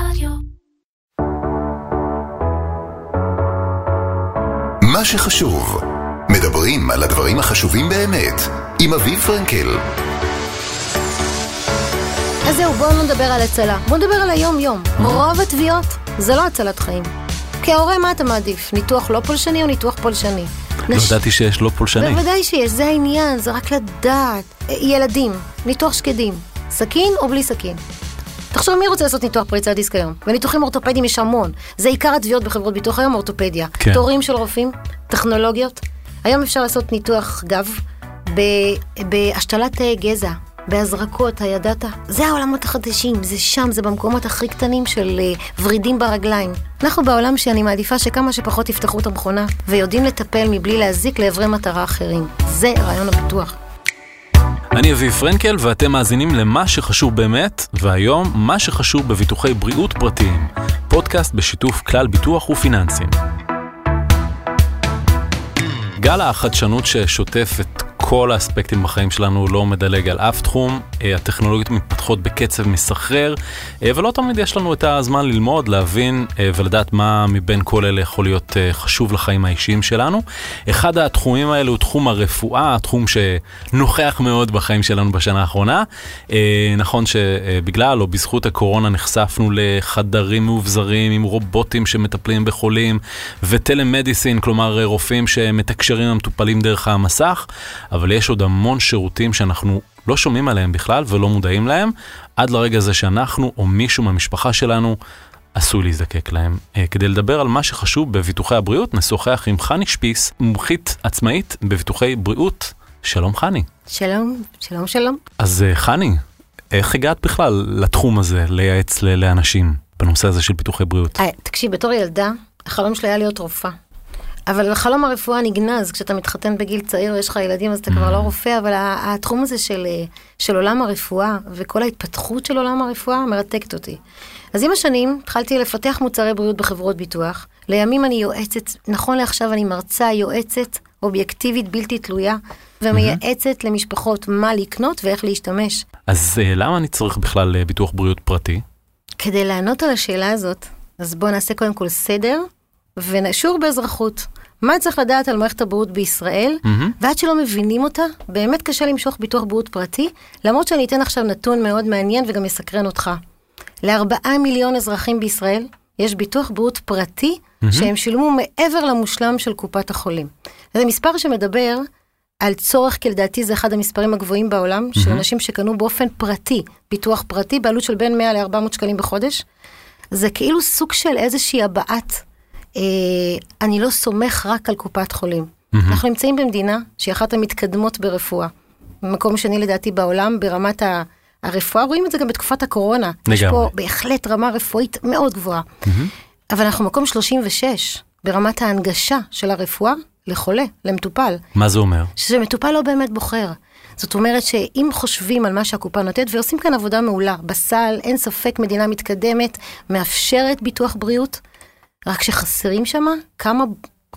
רדיו. מה שחשוב, מדברים על הדברים החשובים באמת, עם אביב פרנקל. אז זהו, בואו לא נדבר על הצלה. בואו נדבר על היום-יום. רוב התביעות זה לא הצלת חיים. כהורה, מה אתה מעדיף? ניתוח לא פולשני או ניתוח פולשני? לא נש- ידעתי שיש לא פולשני. בוודאי שיש, זה העניין, זה רק לדעת. ילדים, ניתוח שקדים, סכין או בלי סכין? תחשוב מי רוצה לעשות ניתוח פריצת דיסק היום? וניתוחים אורתופדיים יש המון. זה עיקר התביעות בחברות ביטוח היום, אורתופדיה. כן. תורים של רופאים, טכנולוגיות. היום אפשר לעשות ניתוח גב ב- בהשתלת אה, גזע, בהזרקות, הידעת? זה העולמות החדשים, זה שם, זה במקומות הכי קטנים של אה, ורידים ברגליים. אנחנו בעולם שאני מעדיפה שכמה שפחות יפתחו את המכונה, ויודעים לטפל מבלי להזיק לעברי מטרה אחרים. זה רעיון הביטוח. אני אביב פרנקל ואתם מאזינים למה שחשוב באמת, והיום מה שחשוב בביטוחי בריאות פרטיים. פודקאסט בשיתוף כלל ביטוח ופיננסים. גל החדשנות ששוטף את כל האספקטים בחיים שלנו לא מדלג על אף תחום, הטכנולוגיות מתפתחות בקצב מסחרר, אה, ולא תמיד יש לנו את הזמן ללמוד, להבין אה, ולדעת מה מבין כל אלה יכול להיות אה, חשוב לחיים האישיים שלנו. אחד התחומים האלה הוא תחום הרפואה, התחום שנוכח מאוד בחיים שלנו בשנה האחרונה. אה, נכון שבגלל או בזכות הקורונה נחשפנו לחדרים מאובזרים עם רובוטים שמטפלים בחולים וטלמדיסין, כלומר אה, רופאים שמתקשרים עם המטופלים דרך המסך, אבל יש עוד המון שירותים שאנחנו לא שומעים עליהם בכלל ולא מודעים להם, עד לרגע הזה שאנחנו או מישהו מהמשפחה שלנו עשוי להזדקק להם. אה, כדי לדבר על מה שחשוב בביטוחי הבריאות, נשוחח עם חני שפיס, מומחית עצמאית בביטוחי בריאות. שלום חני. שלום, שלום, שלום. אז אה, חני, איך הגעת בכלל לתחום הזה, לייעץ לאנשים בנושא הזה של ביטוחי בריאות? אה, תקשיב, בתור ילדה, החלום שלי היה להיות רופאה. אבל חלום הרפואה נגנז כשאתה מתחתן בגיל צעיר ויש לך ילדים אז אתה כבר לא רופא, אבל התחום הזה של, אה, של עולם הרפואה וכל ההתפתחות של עולם הרפואה מרתקת אותי. אז עם השנים התחלתי לפתח מוצרי בריאות בחברות ביטוח. לימים אני יועצת, נכון לעכשיו אני מרצה, יועצת, אובייקטיבית, בלתי תלויה, ומייעצת למשפחות מה לקנות ואיך להשתמש. אז אה, למה אני צריך בכלל אה, ביטוח בריאות פרטי? כדי לענות על השאלה הזאת, אז בואו נעשה קודם כל סדר, ונשור באזרחות. מה צריך לדעת על מערכת הבריאות בישראל, מהמם. ועד שלא מבינים אותה, באמת קשה למשוך ביטוח בריאות פרטי, למרות שאני אתן עכשיו נתון מאוד מעניין וגם יסקרן אותך. לארבעה מיליון אזרחים בישראל יש ביטוח בריאות פרטי, שהם שילמו מעבר למושלם של קופת החולים. זה מספר שמדבר על צורך, כי לדעתי זה אחד המספרים הגבוהים בעולם, של אנשים שקנו באופן פרטי, ביטוח פרטי, בעלות של בין 100 ל-400 שקלים בחודש. זה כאילו סוג של איזושהי הבעת, אני לא סומך רק על קופת חולים. אנחנו נמצאים במדינה שהיא אחת המתקדמות ברפואה. מקום שני לדעתי בעולם ברמת ה... הרפואה, רואים את זה גם בתקופת הקורונה. יש לגמרי. פה בהחלט רמה רפואית מאוד גבוהה. אבל אנחנו מקום 36 ברמת ההנגשה של הרפואה לחולה, למטופל. מה זה אומר? שמטופל לא באמת בוחר. זאת אומרת שאם חושבים על מה שהקופה נותנת, ועושים כאן עבודה מעולה, בסל, אין ספק מדינה מתקדמת, מאפשרת ביטוח בריאות, רק שחסרים שם כמה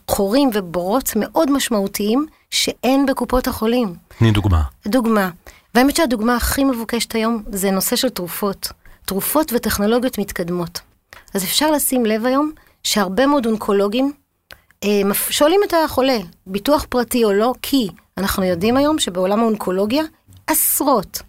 חורים ובורות מאוד משמעותיים שאין בקופות החולים. תני דוגמה. דוגמה, והאמת שהדוגמה הכי מבוקשת היום זה נושא של תרופות. תרופות וטכנולוגיות מתקדמות. אז אפשר לשים לב היום שהרבה מאוד אונקולוגים אה, שואלים את החולה, ביטוח פרטי או לא, כי אנחנו יודעים היום שבעולם האונקולוגיה עשרות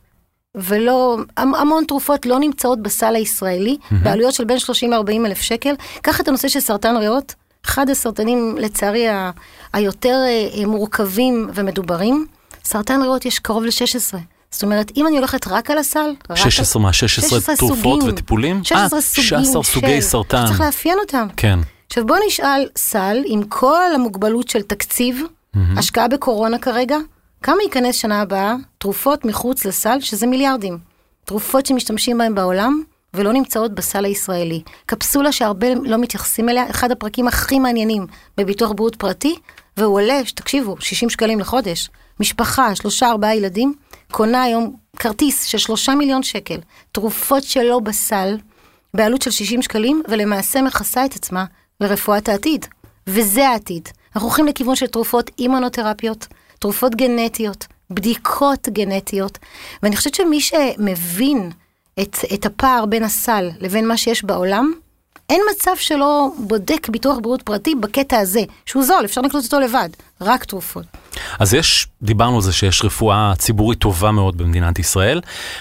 ולא, המ- המון תרופות לא נמצאות בסל הישראלי, בעלויות של בין 30 ל-40 אלף שקל. קח את הנושא של סרטן ריאות, אחד הסרטנים לצערי ה- היותר אה, אה, מורכבים ומדוברים. סרטן ריאות יש קרוב ל-16. זאת אומרת, אם אני הולכת רק על הסל, רק 16 מה? 16 תרופות סוגים. וטיפולים? 16 אה, סוגים 16 סוגי של- סרטן. צריך לאפיין אותם. כן. עכשיו בוא נשאל סל עם כל המוגבלות של תקציב, השקעה בקורונה כרגע, כמה ייכנס שנה הבאה תרופות מחוץ לסל, שזה מיליארדים. תרופות שמשתמשים בהן בעולם ולא נמצאות בסל הישראלי. קפסולה שהרבה לא מתייחסים אליה, אחד הפרקים הכי מעניינים בביטוח בריאות פרטי, והוא עולה, תקשיבו, 60 שקלים לחודש. משפחה, שלושה ארבעה ילדים, קונה היום כרטיס של שלושה מיליון שקל, תרופות שלא בסל, בעלות של 60 שקלים, ולמעשה מכסה את עצמה לרפואת העתיד. וזה העתיד. אנחנו הולכים לכיוון של תרופות אימונותרפיות, תרופות גנטיות, בדיקות גנטיות, ואני חושבת שמי שמבין את, את הפער בין הסל לבין מה שיש בעולם, אין מצב שלא בודק ביטוח בריאות פרטי בקטע הזה, שהוא זול, אפשר לקנות אותו לבד, רק תרופות. אז יש, דיברנו על זה שיש רפואה ציבורית טובה מאוד במדינת ישראל.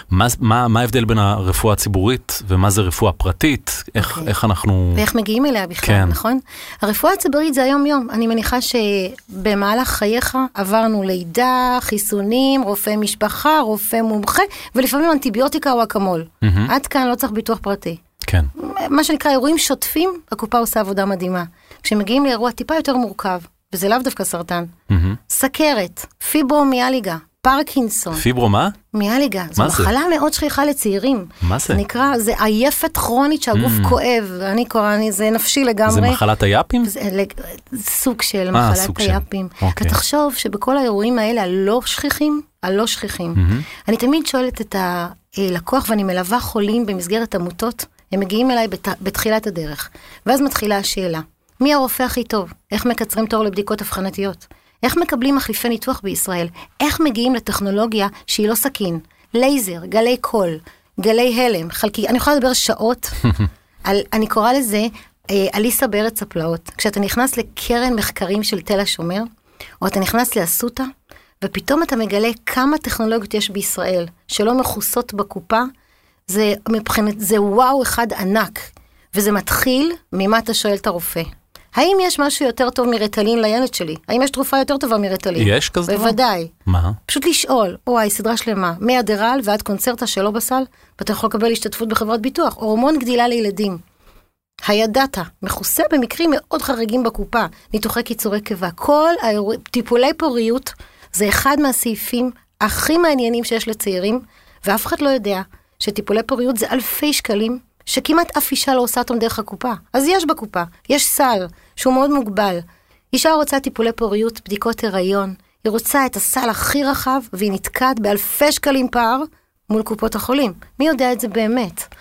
מה, מה, מה ההבדל בין הרפואה הציבורית ומה זה רפואה פרטית? איך, אוקיי. איך אנחנו... ואיך מגיעים אליה בכלל, כן. נכון? הרפואה הציבורית זה היום-יום. אני מניחה שבמהלך חייך עברנו לידה, חיסונים, רופא משפחה, רופא מומחה, ולפעמים אנטיביוטיקה או אקמול. מהמם. עד כאן לא צריך ביטוח פרטי. כן. מה שנקרא אירועים שוטפים, הקופה עושה עבודה מדהימה. כשמגיעים לאירוע טיפה יותר מורכב, וזה לאו דווקא סרטן. סכרת, פיברומיאליגה, פרקינסון, פיברו מה? מיאליגה, זו זה? מחלה מאוד שכיחה לצעירים. מה זה? נקרא, זה עייפת כרונית שהגוף Mm. כואב, אני קורא, אני, זה נפשי לגמרי. זה מחלת היאפים? זה סוג של אה, מחלת. היאפים. אוקיי. ותחשוב שבכל האירועים האלה הלא שכיחים, הלא שכיחים. אני תמיד שואלת את הלקוח, ואני מלווה חולים במסגרת עמותות, הם מגיעים אליי בת, בתחילת הדרך. ואז מתחילה השאלה, מי הרופא הכי טוב? איך מקצרים תור לבדיקות אבחנתיות? איך מקבלים מחליפי ניתוח בישראל? איך מגיעים לטכנולוגיה שהיא לא סכין? לייזר, גלי קול, גלי הלם, חלקי, אני יכולה לדבר שעות על, אני קוראה לזה אה, אליסה בארץ הפלאות. כשאתה נכנס לקרן מחקרים של תל השומר, או אתה נכנס לאסותא, ופתאום אתה מגלה כמה טכנולוגיות יש בישראל שלא מכוסות בקופה, זה מבחינת, זה וואו אחד ענק. וזה מתחיל ממה אתה שואל את הרופא. האם יש משהו יותר טוב מרטלין לילד שלי? האם יש תרופה יותר טובה מרטלין? יש כזה דבר? בוודאי. מה? פשוט לשאול, וואי, סדרה שלמה, מאדרל ועד קונצרטה שלא בסל, ואתה יכול לקבל השתתפות בחברת ביטוח, הורמון גדילה לילדים. הידעת, מכוסה במקרים מאוד חריגים בקופה, ניתוחי קיצורי קיבה, כל האירוע, טיפולי פוריות, זה אחד מהסעיפים הכי מעניינים שיש לצעירים, ואף אחד לא יודע שטיפולי פוריות זה אלפי שקלים, שכמעט אף אישה לא עושה אותם דרך הקופה. אז יש בקופה, יש סל, שהוא מאוד מוגבל. אישה רוצה טיפולי פוריות, בדיקות הריון, היא רוצה את הסל הכי רחב, והיא נתקעת באלפי שקלים פער מול קופות החולים. מי יודע את זה באמת?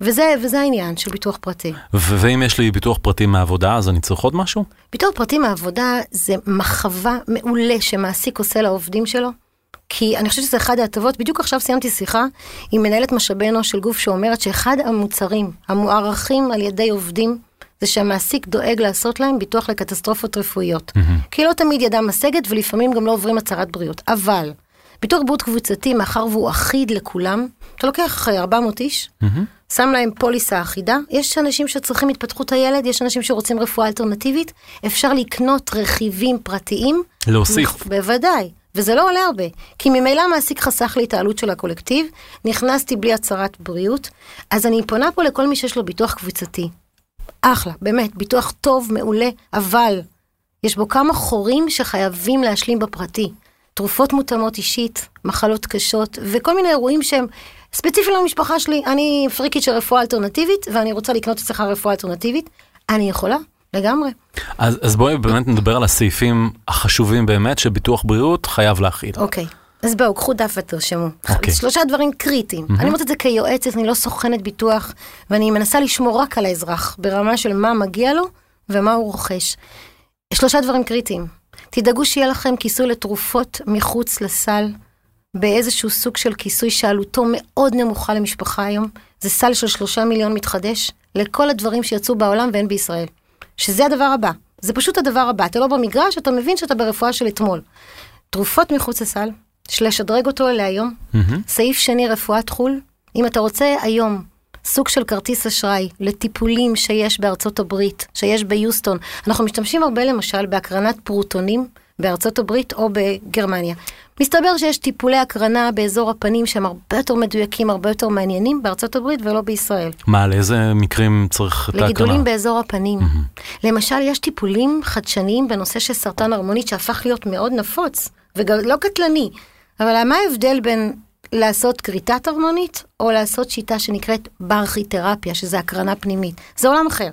וזה, וזה העניין של ביטוח פרטי. ו- ואם יש לי ביטוח פרטי מהעבודה, אז אני צריך עוד משהו? ביטוח פרטי מהעבודה זה מחווה מעולה שמעסיק עושה לעובדים שלו. כי אני חושבת שזה אחד ההטבות, בדיוק עכשיו סיימתי שיחה עם מנהלת משאבי אנוש של גוף שאומרת שאחד המוצרים המוערכים על ידי עובדים, זה שהמעסיק דואג לעשות להם ביטוח לקטסטרופות רפואיות. כי לא תמיד ידם משגת ולפעמים גם לא עוברים הצהרת בריאות. אבל ביטוח בריאות קבוצתי, מאחר והוא אחיד לכולם, אתה לוקח אה, 400 איש, שם להם פוליסה אחידה, יש אנשים שצריכים התפתחות הילד, יש אנשים שרוצים רפואה אלטרנטיבית, אפשר לקנות רכיבים פרטיים. להוסיף. בוודאי, וזה לא עולה הרבה, כי ממילא המעסיק חסך לי את העלות של הקולקטיב, נכנסתי בלי הצהרת בריאות, אז אני פונה פה לכל מי שיש לו ביטוח קבוצתי. אחלה, באמת, ביטוח טוב, מעולה, אבל יש בו כמה חורים שחייבים להשלים בפרטי. תרופות מותאמות אישית, מחלות קשות, וכל מיני אירועים שהם ספציפיים למשפחה שלי. אני פריקית של רפואה אלטרנטיבית, ואני רוצה לקנות אצלך רפואה אלטרנטיבית. אני יכולה, לגמרי. אז, אז בואי באמת נדבר על הסעיפים החשובים באמת שביטוח בריאות חייב להכיל. אוקיי. אז בואו, קחו דף ותרשמו. אוקיי. שלושה דברים קריטיים. אני אומרת את זה כיועצת, אני לא סוכנת ביטוח, ואני מנסה לשמור רק על האזרח, ברמה של מה מגיע לו ומה הוא רוכש. שלושה דברים קריטיים. תדאגו שיהיה לכם כיסוי לתרופות מחוץ לסל, באיזשהו סוג של כיסוי שעלותו מאוד נמוכה למשפחה היום. זה סל של שלושה מיליון מתחדש לכל הדברים שיצאו בעולם ואין בישראל. שזה הדבר הבא. זה פשוט הדבר הבא. אתה לא במגרש, אתה מבין שאתה ברפואה של אתמול. תרופות מחוץ לסל, יש לשדרג אותו להיום. מהמם. סעיף שני, רפואת חו"ל. אם אתה רוצה היום סוג של כרטיס אשראי לטיפולים שיש בארצות הברית, שיש ביוסטון, אנחנו משתמשים הרבה למשל בהקרנת פרוטונים בארצות הברית או בגרמניה. מסתבר שיש טיפולי הקרנה באזור הפנים שהם הרבה יותר מדויקים, הרבה יותר מעניינים בארצות הברית ולא בישראל. מה, לאיזה מקרים צריך את ההקרנה? לגידולים באזור הפנים. למשל, יש טיפולים חדשניים בנושא של סרטן הרמונית שהפך להיות מאוד נפוץ, וגם לא קטלני. אבל מה ההבדל בין לעשות כריתת הרמונית, או לעשות שיטה שנקראת ברכיתרפיה, שזה הקרנה פנימית? זה עולם אחר.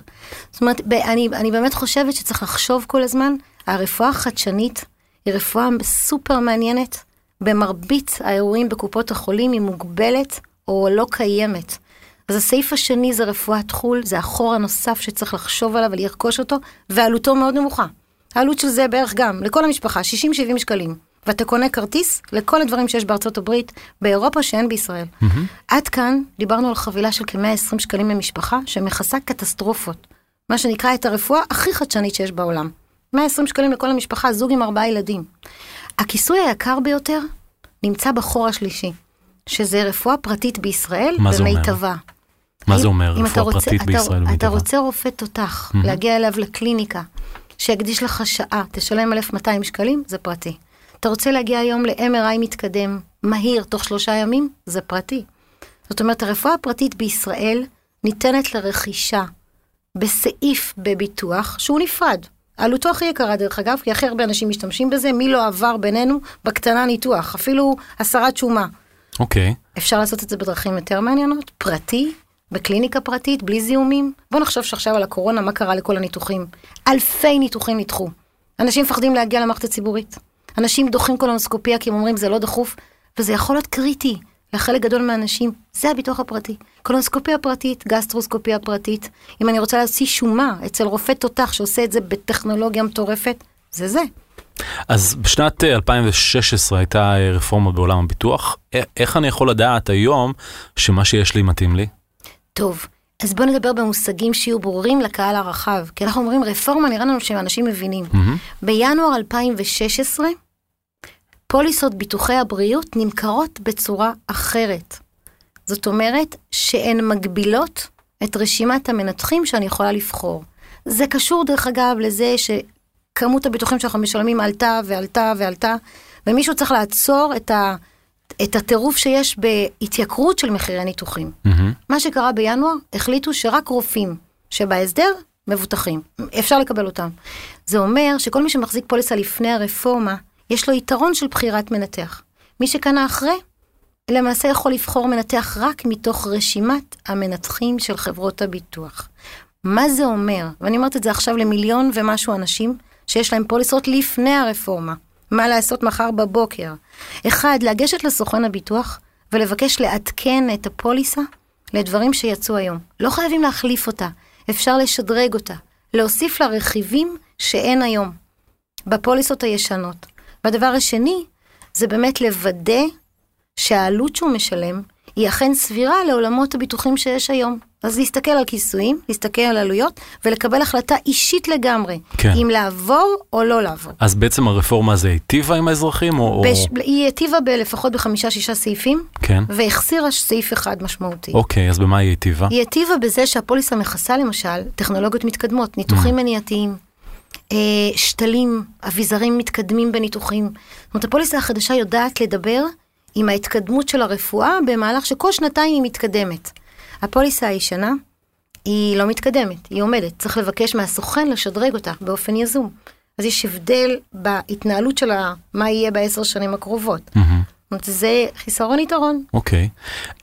זאת אומרת, אני, אני באמת חושבת שצריך לחשוב כל הזמן, הרפואה החדשנית היא רפואה סופר מעניינת. במרבית האירועים בקופות החולים היא מוגבלת או לא קיימת. אז הסעיף השני זה רפואת חו"ל, זה החור הנוסף שצריך לחשוב עליו ולרכוש אותו, ועלותו מאוד נמוכה. העלות של זה בערך גם, לכל המשפחה, 60-70 שקלים. ואתה קונה כרטיס לכל הדברים שיש בארצות הברית, באירופה שאין בישראל. עד כאן דיברנו על חבילה של כ-120 שקלים למשפחה, שמכסה קטסטרופות. מה שנקרא את הרפואה הכי חדשנית שיש בעולם. 120 שקלים לכל המשפחה, זוג עם ארבעה ילדים. הכיסוי היקר ביותר נמצא בחור השלישי, שזה רפואה פרטית בישראל? במיטבה. מה זה אומר, אם אתה רפואה רוצה- פרטית אתה- בישראל אתה במיטבה? רוצה רופא תותח, להגיע אליו לקליניקה, שיקדיש לך שעה, תשלם 1,200 שקלים, זה פרטי. אתה רוצה להגיע היום ל-MRI מתקדם, מהיר, תוך שלושה ימים, זה פרטי. זאת אומרת, הרפואה הפרטית בישראל ניתנת לרכישה בסעיף בביטוח שהוא נפרד. עלותו הכי יקרה דרך אגב, כי הכי הרבה אנשים משתמשים בזה, מי לא עבר בינינו בקטנה ניתוח, אפילו הסרת שומה. אוקיי. אפשר לעשות את זה בדרכים יותר מעניינות, פרטי, בקליניקה פרטית, בלי זיהומים. בוא נחשוב שעכשיו על הקורונה, מה קרה לכל הניתוחים. אלפי ניתוחים נדחו. אנשים מפחדים להגיע למערכת הציבורית. אנשים דוחים קולונוסקופיה כי הם אומרים זה לא דחוף, וזה יכול להיות קריטי לחלק גדול מהאנשים. זה הביטוח הפרטי. קולונוסקופיה פרטית, גסטרוסקופיה פרטית. אם אני רוצה להוציא שומה אצל רופא תותח שעושה את זה בטכנולוגיה מטורפת, זה זה. אז בשנת אה, 2016 הייתה אה, רפורמה בעולם הביטוח. א- איך אני יכול לדעת היום שמה שיש לי מתאים לי? טוב, אז בואו נדבר במושגים שיהיו ברורים לקהל הרחב, כי אנחנו אומרים רפורמה, נראה לנו שאנשים מבינים. בינואר 2016, פוליסות ביטוחי הבריאות נמכרות בצורה אחרת. זאת אומרת שהן מגבילות את רשימת המנתחים שאני יכולה לבחור. זה קשור דרך אגב לזה שכמות הביטוחים שאנחנו משלמים עלתה ועלתה ועלתה, ומישהו צריך לעצור את, ה, את הטירוף שיש בהתייקרות של מחירי ניתוחים. מהמם. מה שקרה בינואר, החליטו שרק רופאים שבהסדר מבוטחים. אפשר לקבל אותם. זה אומר שכל מי שמחזיק פוליסה לפני הרפורמה, יש לו יתרון של בחירת מנתח. מי שקנה אחרי, למעשה יכול לבחור מנתח רק מתוך רשימת המנתחים של חברות הביטוח. מה זה אומר? ואני אומרת את זה עכשיו למיליון ומשהו אנשים שיש להם פוליסות לפני הרפורמה. מה לעשות מחר בבוקר? אחד, לגשת לסוכן הביטוח ולבקש לעדכן את הפוליסה לדברים שיצאו היום. לא חייבים להחליף אותה, אפשר לשדרג אותה, להוסיף לה רכיבים שאין היום בפוליסות הישנות. והדבר השני, זה באמת לוודא שהעלות שהוא משלם היא אכן סבירה לעולמות הביטוחים שיש היום. אז להסתכל על כיסויים, להסתכל על עלויות, ולקבל החלטה אישית לגמרי, כן. אם לעבור או לא לעבור. אז בעצם הרפורמה הזו היטיבה עם האזרחים או... או- בש... היא היטיבה בלפחות בחמישה-שישה סעיפים, כן. והחסירה סעיף אחד משמעותי. אוקיי, אז במה היא היטיבה? היא היטיבה בזה שהפוליסה מכסה למשל טכנולוגיות מתקדמות, ניתוחים מניעתיים, אה, שתלים, אביזרים מתקדמים בניתוחים. זאת אומרת, הפוליסה החדשה יודעת לדבר עם ההתקדמות של הרפואה במהלך שכל שנתיים היא מתקדמת. הפוליסה הישנה היא לא מתקדמת, היא עומדת. צריך לבקש מהסוכן לשדרג אותה באופן יזום. אז יש הבדל בהתנהלות שלה, מה יהיה בעשר שנים הקרובות. מהמם. זאת אומרת, זה חיסרון יתרון. אוקיי.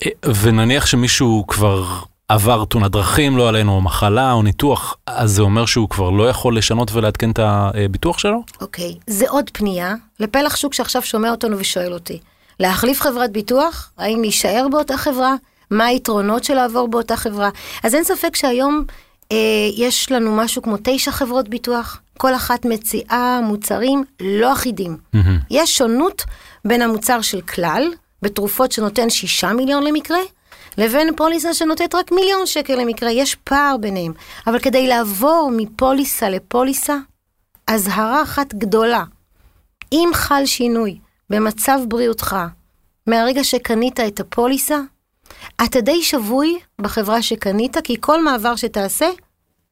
אה, ונניח שמישהו כבר עבר תאונת דרכים, לא עלינו, או מחלה או ניתוח, אז זה אומר שהוא כבר לא יכול לשנות ולעדכן את הביטוח שלו? אוקיי, זה עוד פנייה לפלח שוק שעכשיו שומע אותנו ושואל אותי. להחליף חברת ביטוח? האם להישאר באותה חברה? מה היתרונות של לעבור באותה חברה? אז אין ספק שהיום אה, יש לנו משהו כמו תשע חברות ביטוח, כל אחת מציעה מוצרים לא אחידים. מהמם. יש שונות בין המוצר של כלל, בתרופות שנותן שישה מיליון למקרה, לבין פוליסה שנותנת רק מיליון שקל למקרה, יש פער ביניהם. אבל כדי לעבור מפוליסה לפוליסה, אזהרה אחת גדולה. אם חל שינוי במצב בריאותך מהרגע שקנית את הפוליסה, אתה די שבוי בחברה שקנית, כי כל מעבר שתעשה,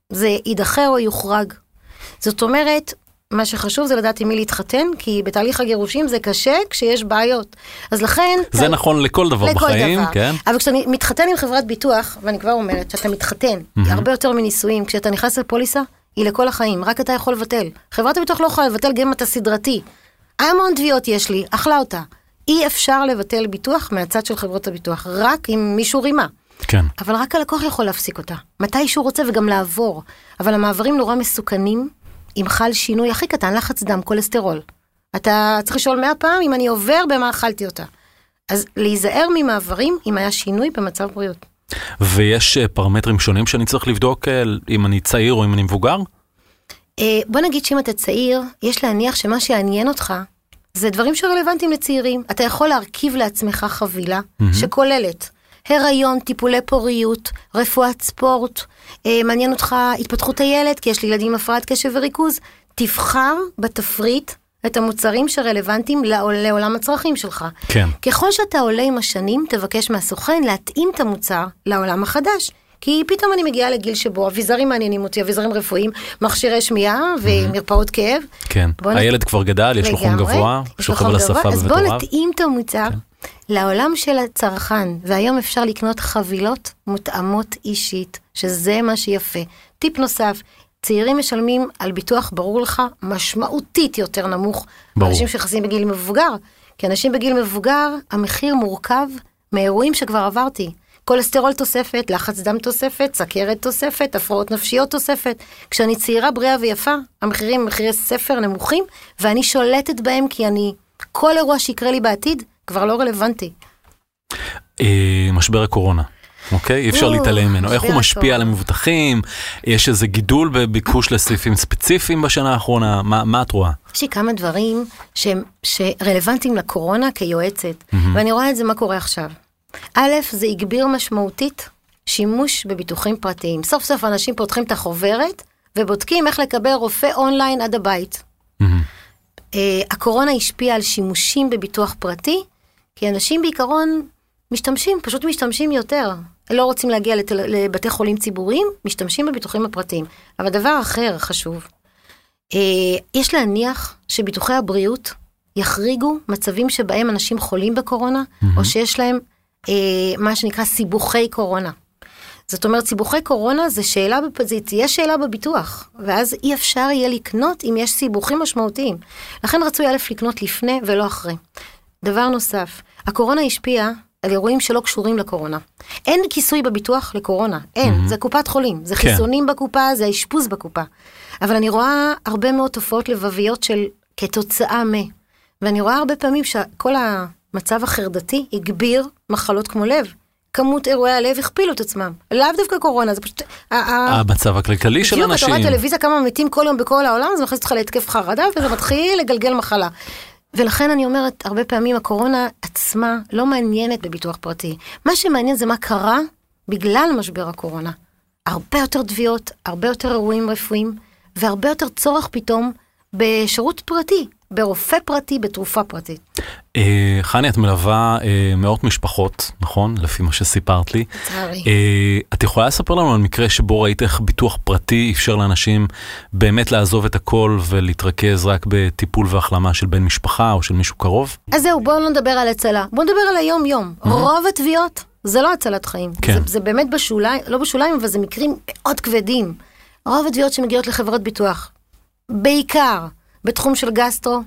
זה יידחה או יוחרג. זאת אומרת, מה שחשוב זה לדעת עם מי להתחתן, כי בתהליך הגירושים זה קשה כשיש בעיות. אז לכן... זה ת- נכון לכל דבר לכל בחיים, דבר. כן? אבל כשאתה מתחתן עם חברת ביטוח, ואני כבר אומרת שאתה מתחתן, הרבה יותר מנישואים, כשאתה נכנס לפוליסה, היא לכל החיים, רק אתה יכול לבטל. חברת הביטוח לא יכולה לבטל גם אם אתה סדרתי. המון תביעות יש לי, אכלה אותה. אי אפשר לבטל ביטוח מהצד של חברות הביטוח, רק אם מישהו רימה. כן. אבל רק הלקוח יכול להפסיק אותה. מתי שהוא רוצה וגם לעבור. אבל המעברים נורא מסוכנים, אם חל שינוי הכי קטן, לחץ דם, כולסטרול. אתה צריך לשאול מאה פעם אם אני עובר במה אכלתי אותה. אז להיזהר ממעברים אם היה שינוי במצב בריאות. ויש אה, פרמטרים שונים שאני צריך לבדוק אה, אם אני צעיר או אם אני מבוגר? אה, בוא נגיד שאם אתה צעיר, יש להניח שמה שיעניין אותך זה דברים שרלוונטיים לצעירים. אתה יכול להרכיב לעצמך חבילה mm-hmm. שכוללת הריון, טיפולי פוריות, רפואת ספורט, אה, מעניין אותך התפתחות הילד, כי יש לי ילדים עם הפרעת קשב וריכוז, תבחר בתפריט את המוצרים שרלוונטיים לעולם הצרכים שלך. כן. ככל שאתה עולה עם השנים, תבקש מהסוכן להתאים את המוצר לעולם החדש. כי פתאום אני מגיעה לגיל שבו אביזרים מעניינים אותי, אביזרים רפואיים, מכשירי שמיעה ומרפאות כאב. כן, הילד כבר גדל, יש לו חום גבוה, שוכב על השפה בבית אז בוא נתאים את המוצר כן. לעולם של הצרכן, והיום אפשר לקנות חבילות מותאמות אישית, שזה מה שיפה. טיפ נוסף, צעירים משלמים על ביטוח, ברור לך, משמעותית יותר נמוך. ברור. אנשים שנכנסים בגיל מבוגר. כי אנשים בגיל מבוגר, המחיר מורכב מאירועים שכבר עברתי. כולסטרול תוספת, לחץ דם תוספת, סכרת תוספת, הפרעות נפשיות תוספת. כשאני צעירה, בריאה ויפה, המחירים הם מחירי ספר נמוכים, ואני שולטת בהם כי אני, כל אירוע שיקרה לי בעתיד, כבר לא רלוונטי. אה, משבר הקורונה. אוקיי? אי אפשר להתעלם ממנו. איך הוא משפיע על המבוטחים? יש איזה גידול בביקוש לסעיפים ספציפיים בשנה האחרונה? מה, מה את רואה? יש לי כמה דברים שהם, שרלוונטיים לקורונה כיועצת, mm-hmm. ואני רואה את זה מה קורה עכשיו. א', זה הגביר משמעותית שימוש בביטוחים פרטיים. סוף סוף אנשים פותחים את החוברת ובודקים איך לקבל רופא אונליין עד הבית. Mm-hmm. Uh, הקורונה השפיעה על שימושים בביטוח פרטי, כי אנשים בעיקרון משתמשים, פשוט משתמשים יותר. לא רוצים להגיע לת... לבתי חולים ציבוריים, משתמשים בביטוחים הפרטיים. אבל דבר אחר חשוב, אה, יש להניח שביטוחי הבריאות יחריגו מצבים שבהם אנשים חולים בקורונה, mm-hmm. או שיש להם אה, מה שנקרא סיבוכי קורונה. זאת אומרת, סיבוכי קורונה זה שאלה, זה תהיה שאלה בביטוח, ואז אי אפשר יהיה לקנות אם יש סיבוכים משמעותיים. לכן רצוי א' לקנות לפני ולא אחרי. דבר נוסף, הקורונה השפיעה על אירועים שלא קשורים לקורונה. אין כיסוי בביטוח לקורונה, אין, mm-hmm. זה קופת חולים, זה כן. חיסונים בקופה, זה האשפוז בקופה. אבל אני רואה הרבה מאוד תופעות לבביות של כתוצאה מ... ואני רואה הרבה פעמים שכל המצב החרדתי הגביר מחלות כמו לב. כמות אירועי הלב הכפילו את עצמם. לאו דווקא קורונה, זה פשוט... המצב הכלכלי של אנשים. בדיוק, אתה רואה טלוויזיה כמה מתים כל יום בכל העולם, זה מכניס אותך להתקף חרדה, וזה מתחיל לגלגל מחלה. ולכן אני אומרת, הרבה פעמים הקורונה עצמה לא מעניינת בביטוח פרטי. מה שמעניין זה מה קרה בגלל משבר הקורונה. הרבה יותר תביעות, הרבה יותר אירועים רפואיים, והרבה יותר צורך פתאום בשירות פרטי, ברופא פרטי, בתרופה פרטית. אה, חני, את מלווה אה, מאות משפחות, נכון? לפי מה שסיפרת לי. לצערי. אה, את יכולה לספר לנו על מקרה שבו ראית איך ביטוח פרטי אפשר לאנשים באמת לעזוב את הכל ולהתרכז רק בטיפול והחלמה של בן משפחה או של מישהו קרוב? אז זהו, בואו לא נדבר על הצלה. בואו נדבר על היום-יום. רוב התביעות זה לא הצלת חיים. כן. זה, זה באמת בשוליים, לא בשוליים, אבל זה מקרים מאוד כבדים. רוב התביעות שמגיעות לחברות ביטוח, בעיקר בתחום של גסטרו,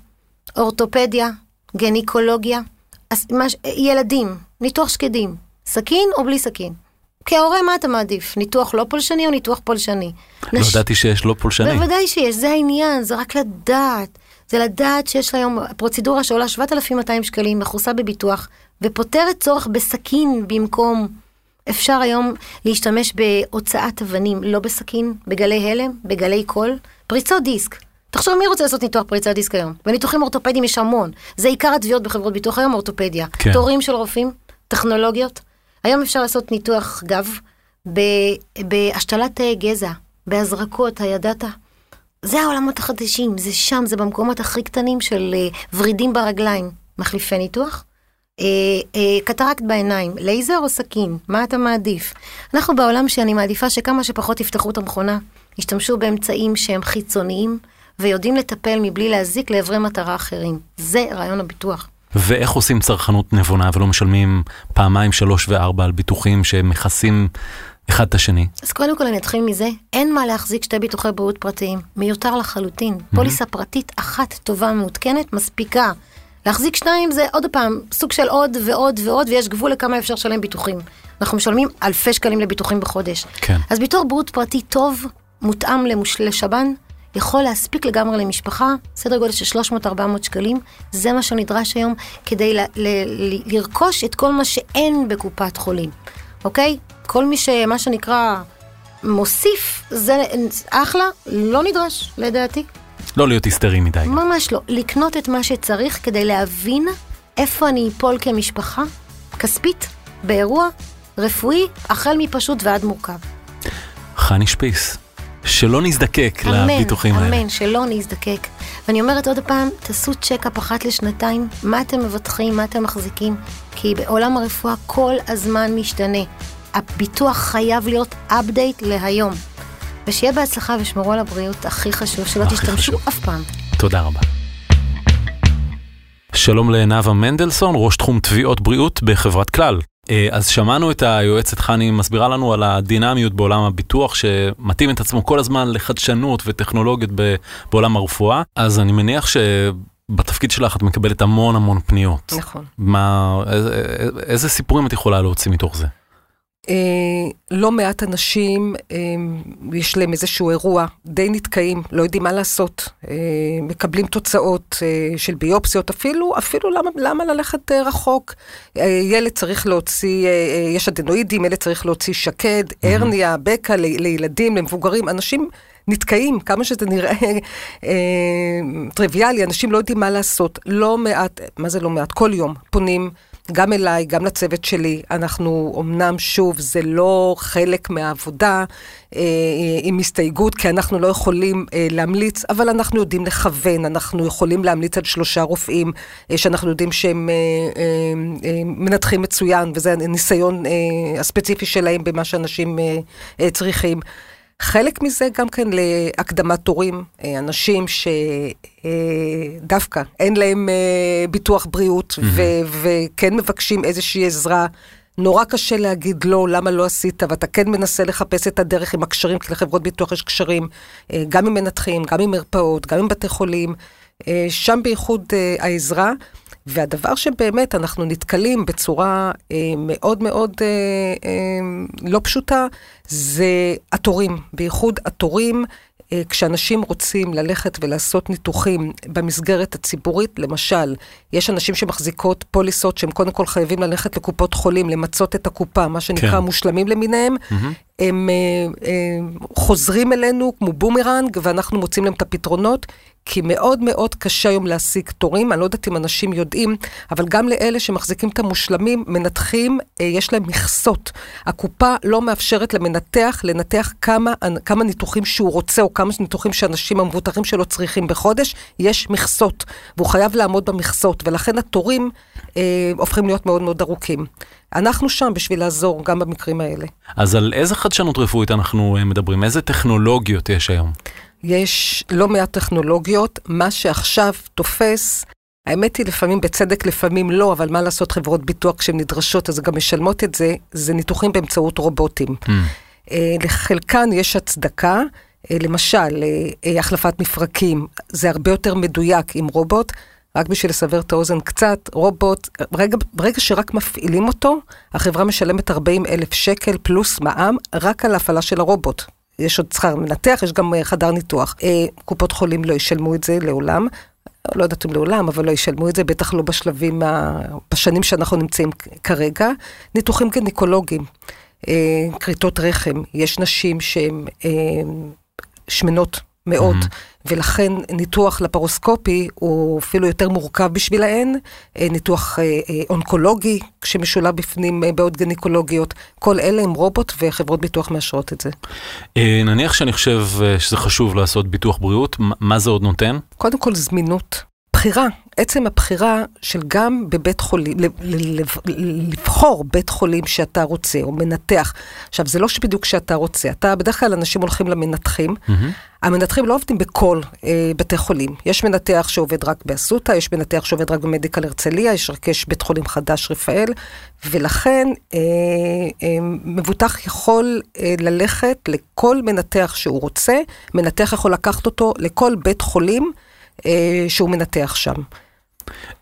אורתופדיה, גניקולוגיה, ילדים, ניתוח שקדים, סכין או בלי סכין. כהורה, מה אתה מעדיף? ניתוח לא פולשני או ניתוח פולשני? לא נש... ידעתי שיש לא פולשני. בוודאי שיש, זה העניין, זה רק לדעת. זה לדעת שיש היום פרוצדורה שעולה 7,200 שקלים, מכוסה בביטוח, ופותרת צורך בסכין במקום... אפשר היום להשתמש בהוצאת אבנים, לא בסכין, בגלי הלם, בגלי קול, פריצות דיסק. תחשוב מי רוצה לעשות ניתוח פריצת דיסק היום? וניתוחים אורתופדיים יש המון. זה עיקר התביעות בחברות ביטוח היום, אורתופדיה. כן. תורים של רופאים, טכנולוגיות. היום אפשר לעשות ניתוח גב בהשתלת תאי גזע, בהזרקות, הידעת? זה העולמות החדשים, זה שם, זה במקומות הכי קטנים של uh, ורידים ברגליים. מחליפי ניתוח? Uh, uh, קטרקט בעיניים, לייזר או סכין? מה אתה מעדיף? אנחנו בעולם שאני מעדיפה שכמה שפחות יפתחו את המכונה, ישתמשו באמצעים שהם חיצוניים, ויודעים לטפל מבלי להזיק לעברי מטרה אחרים. זה רעיון הביטוח. ואיך עושים צרכנות נבונה ולא משלמים פעמיים, שלוש וארבע על ביטוחים שמכסים אחד את השני? אז קודם כל אני אתחיל מזה, אין מה להחזיק שתי ביטוחי בריאות פרטיים. מיותר לחלוטין. Mm-hmm. פוליסה פרטית אחת טובה מעודכנת מספיקה. להחזיק שניים זה עוד פעם סוג של עוד ועוד ועוד, ויש גבול לכמה אפשר לשלם ביטוחים. אנחנו משלמים אלפי שקלים לביטוחים בחודש. כן. אז ביטוח בריאות פרטי טוב, מותאם למוש... לשב"ן, יכול להספיק לגמרי למשפחה, סדר גודל של 300-400 שקלים, זה מה שנדרש היום כדי ל- ל- לרכוש את כל מה שאין בקופת חולים, אוקיי? כל מי שמה שנקרא מוסיף, זה אחלה, לא נדרש לדעתי. לא להיות היסטרי מדי. ממש לא. לקנות את מה שצריך כדי להבין איפה אני אפול כמשפחה, כספית, באירוע, רפואי, החל מפשוט ועד מורכב. חני שפיס, שלא נזדקק אמן, לביטוחים האלה. אמן, שלא נזדקק. ואני אומרת עוד פעם, תעשו צ'קאפ אחת לשנתיים, מה אתם מבטחים, מה אתם מחזיקים, כי בעולם הרפואה כל הזמן משתנה. הביטוח חייב להיות update להיום. ושיהיה בהצלחה ושמרו על הבריאות, הכי חשוב, שלא הכי תשתמשו חשוב. אף פעם. תודה רבה. שלום לנאוה מנדלסון, ראש תחום תביעות בריאות בחברת כלל. אה, אז שמענו את היועצת חני מסבירה לנו על הדינמיות בעולם הביטוח שמתאים את עצמו כל הזמן לחדשנות וטכנולוגיות בעולם הרפואה, אז אני מניח שבתפקיד שלך את מקבלת המון המון פניות. נכון. מה, איזה, איזה סיפורים את יכולה להוציא מתוך זה? אה, לא מעט אנשים, אה, יש להם איזשהו אירוע, די נתקעים, לא יודעים מה לעשות. אה, מקבלים תוצאות אה, של ביופסיות, אפילו, אפילו למה, למה ללכת אה, רחוק? אה, ילד צריך להוציא, אה, אה, יש אדנואידים, ילד צריך להוציא שקד, הרניה, בקע ל- לילדים, למבוגרים, אנשים... נתקעים, כמה שזה נראה אה, טריוויאלי, אנשים לא יודעים מה לעשות. לא מעט, מה זה לא מעט? כל יום פונים גם אליי, גם לצוות שלי. אנחנו, אמנם, שוב, זה לא חלק מהעבודה אה, עם הסתייגות, כי אנחנו לא יכולים אה, להמליץ, אבל אנחנו יודעים לכוון, אנחנו יכולים להמליץ על שלושה רופאים, אה, שאנחנו יודעים שהם אה, אה, אה, מנתחים מצוין, וזה הניסיון אה, הספציפי שלהם במה שאנשים אה, אה, צריכים. חלק מזה גם כן להקדמת תורים, אה, אנשים שדווקא אין להם אה, ביטוח בריאות ו- וכן מבקשים איזושהי עזרה. נורא קשה להגיד לא, למה לא עשית, ואתה כן מנסה לחפש את הדרך עם הקשרים, כי לחברות ביטוח יש קשרים, אה, גם עם מנתחים, גם עם מרפאות, גם עם בתי חולים, אה, שם בייחוד אה, העזרה. והדבר שבאמת אנחנו נתקלים בצורה אה, מאוד מאוד אה, אה, לא פשוטה, זה התורים, בייחוד התורים. אה, כשאנשים רוצים ללכת ולעשות ניתוחים במסגרת הציבורית, למשל, יש אנשים שמחזיקות פוליסות שהם קודם כל חייבים ללכת לקופות חולים, למצות את הקופה, מה שנקרא כן. מושלמים למיניהם, הם אה, אה, חוזרים אלינו כמו בומרנג, ואנחנו מוצאים להם את הפתרונות. כי מאוד מאוד קשה היום להשיג תורים, אני לא יודעת אם אנשים יודעים, אבל גם לאלה שמחזיקים את המושלמים, מנתחים, אה, יש להם מכסות. הקופה לא מאפשרת למנתח לנתח כמה, כמה ניתוחים שהוא רוצה, או כמה ניתוחים שאנשים המבוטחים שלו צריכים בחודש, יש מכסות, והוא חייב לעמוד במכסות, ולכן התורים אה, הופכים להיות מאוד מאוד ארוכים. אנחנו שם בשביל לעזור גם במקרים האלה. אז על איזה חדשנות רפואית אנחנו אה, מדברים? איזה טכנולוגיות יש היום? יש לא מעט טכנולוגיות, מה שעכשיו תופס, האמת היא לפעמים בצדק, לפעמים לא, אבל מה לעשות חברות ביטוח כשהן נדרשות, אז גם משלמות את זה, זה ניתוחים באמצעות רובוטים. Mm. אה, לחלקן יש הצדקה, אה, למשל, אה, החלפת מפרקים, זה הרבה יותר מדויק עם רובוט. רק בשביל לסבר את האוזן קצת, רובוט, ברגע, ברגע שרק מפעילים אותו, החברה משלמת 40 אלף שקל פלוס מע"מ רק על ההפעלה של הרובוט. יש עוד שכר מנתח, יש גם אה, חדר ניתוח. אה, קופות חולים לא ישלמו את זה לעולם. לא יודעת אם לעולם, אבל לא ישלמו את זה, בטח לא בשלבים, ה... בשנים שאנחנו נמצאים כרגע. ניתוחים גניקולוגיים, אה, כריתות רחם, יש נשים שהן שמנות מאוד, mm-hmm. ולכן ניתוח לפרוסקופי הוא אפילו יותר מורכב בשבילהן, אה, ניתוח אה, אה, אונקולוגי שמשולב בפנים בעוד גניקולוגיות, כל אלה עם רובוט וחברות ביטוח מאשרות את זה. נניח שאני חושב שזה חשוב לעשות ביטוח בריאות, מה זה עוד נותן? קודם כל זמינות. בחירה, עצם הבחירה של גם בבית חולים, לבחור בית חולים שאתה רוצה, או מנתח. עכשיו, זה לא שבדיוק שאתה רוצה, אתה, בדרך כלל אנשים הולכים למנתחים. המנתחים לא עובדים בכל אה, בתי חולים. יש מנתח שעובד רק באסותא, יש מנתח שעובד רק במדיקל הרצליה, יש רק יש בית חולים חדש רפאל, ולכן אה, אה, מבוטח יכול אה, ללכת לכל מנתח שהוא רוצה, מנתח יכול לקחת אותו לכל בית חולים. אה, שהוא מנתח שם.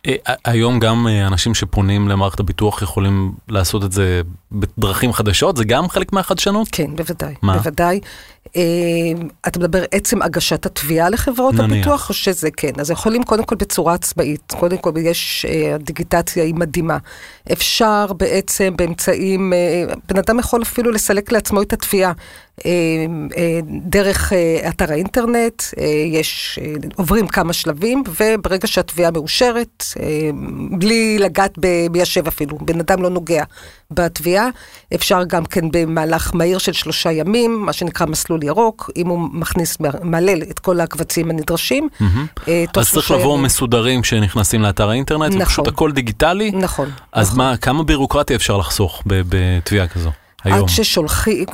אה, היום גם אה, אנשים שפונים למערכת הביטוח יכולים לעשות את זה בדרכים חדשות, זה גם חלק מהחדשנות? כן, בוודאי, מה? בוודאי. אה, אתה מדבר עצם הגשת התביעה לחברות נניח. הביטוח, או שזה כן? אז יכולים קודם כל בצורה עצמאית, קודם כל יש, אה, הדיגיטציה היא מדהימה. אפשר בעצם באמצעים, אה, בן אדם יכול אפילו לסלק לעצמו את התביעה. אה, דרך אה, אתר האינטרנט, אה, יש, עוברים כמה שלבים, וברגע שהתביעה מאושרת, בלי לגעת ב- מי ישב אפילו, בן אדם לא נוגע בתביעה, אפשר גם כן במהלך מהיר של שלושה ימים, מה שנקרא מסלול ירוק, אם הוא מכניס, מעלה את כל הקבצים הנדרשים, תוך אז צריך לבוא ימים. מסודרים כשנכנסים לאתר האינטרנט, נכון. ופשוט הכל דיגיטלי. נכון. אז נכון. מה, כמה בירוקרטיה אפשר לחסוך בתביעה כזו היום? עד ששולחים,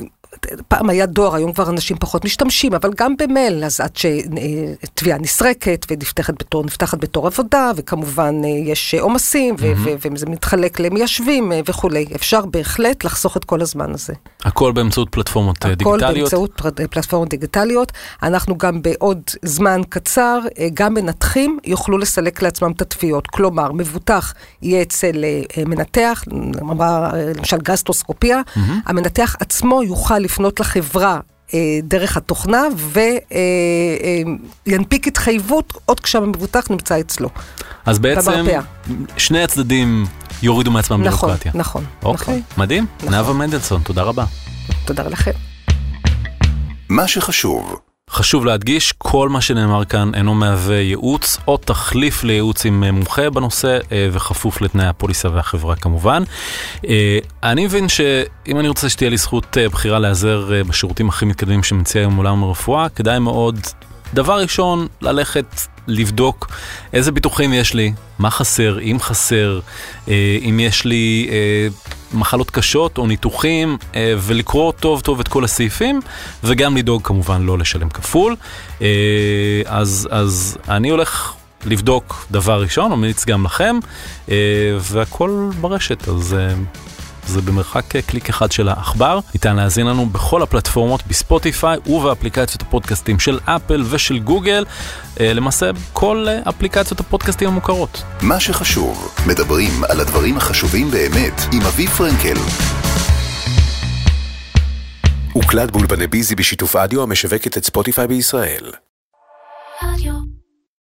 פעם היה דואר, היום כבר אנשים פחות משתמשים, אבל גם במייל, אז עד שתביעה נסרקת ונפתחת בתור, נפתחת בתור עבודה, וכמובן אה, יש עומסים, ו- ו- וזה מתחלק למיישבים אה, וכולי. אפשר בהחלט לחסוך את כל הזמן הזה. הכל באמצעות פלטפורמות אה, הכל דיגיטליות? באמצעות פר- פלטפורמות דיגיטליות. אנחנו גם בעוד זמן קצר, אה, גם מנתחים יוכלו לסלק לעצמם את התביעות. כלומר, מבוטח יהיה אצל אה, אה, מנתח, אה, למשל גסטרוסקופיה, המנתח עצמו יוכל לפנות לחברה. אה, דרך התוכנה וינפיק התחייבות עוד כשהמבוטח נמצא אצלו. אז בעצם במרפאה. שני הצדדים יורידו מעצמם נכון, בירוקרטיה. נכון, אוקיי, נכון. מדהים. נאוה מנדלסון, תודה רבה. תודה לכם. מה שחשוב, חשוב להדגיש, כל מה שנאמר כאן אינו מהווה ייעוץ או תחליף לייעוץ עם אה, מומחה בנושא אה, וכפוף לתנאי הפוליסה והחברה כמובן. אה, אני מבין שאם אני רוצה שתהיה לי זכות בחירה להיעזר בשירותים הכי מתקדמים שמציע היום עולם הרפואה, כדאי מאוד, דבר ראשון, ללכת לבדוק איזה ביטוחים יש לי, מה חסר, אם חסר, אם יש לי מחלות קשות או ניתוחים, אה, ולקרוא טוב טוב את כל הסעיפים, וגם לדאוג כמובן לא לשלם כפול. אה, אז, אז אני הולך לבדוק דבר ראשון, ממליץ גם לכם, אה, והכל ברשת, אז... זה במרחק אה, קליק אחד של העכבר. ניתן להאזין לנו בכל הפלטפורמות, בספוטיפיי ובאפליקציות הפודקאסטים של אפל ושל גוגל. אה, למעשה, כל אה, אפליקציות הפודקאסטים המוכרות. מה שחשוב, מדברים על הדברים החשובים באמת עם אביב פרנקל. הוקלט באולפני ביזי בשיתוף אדיו המשווקת את ספוטיפיי בישראל.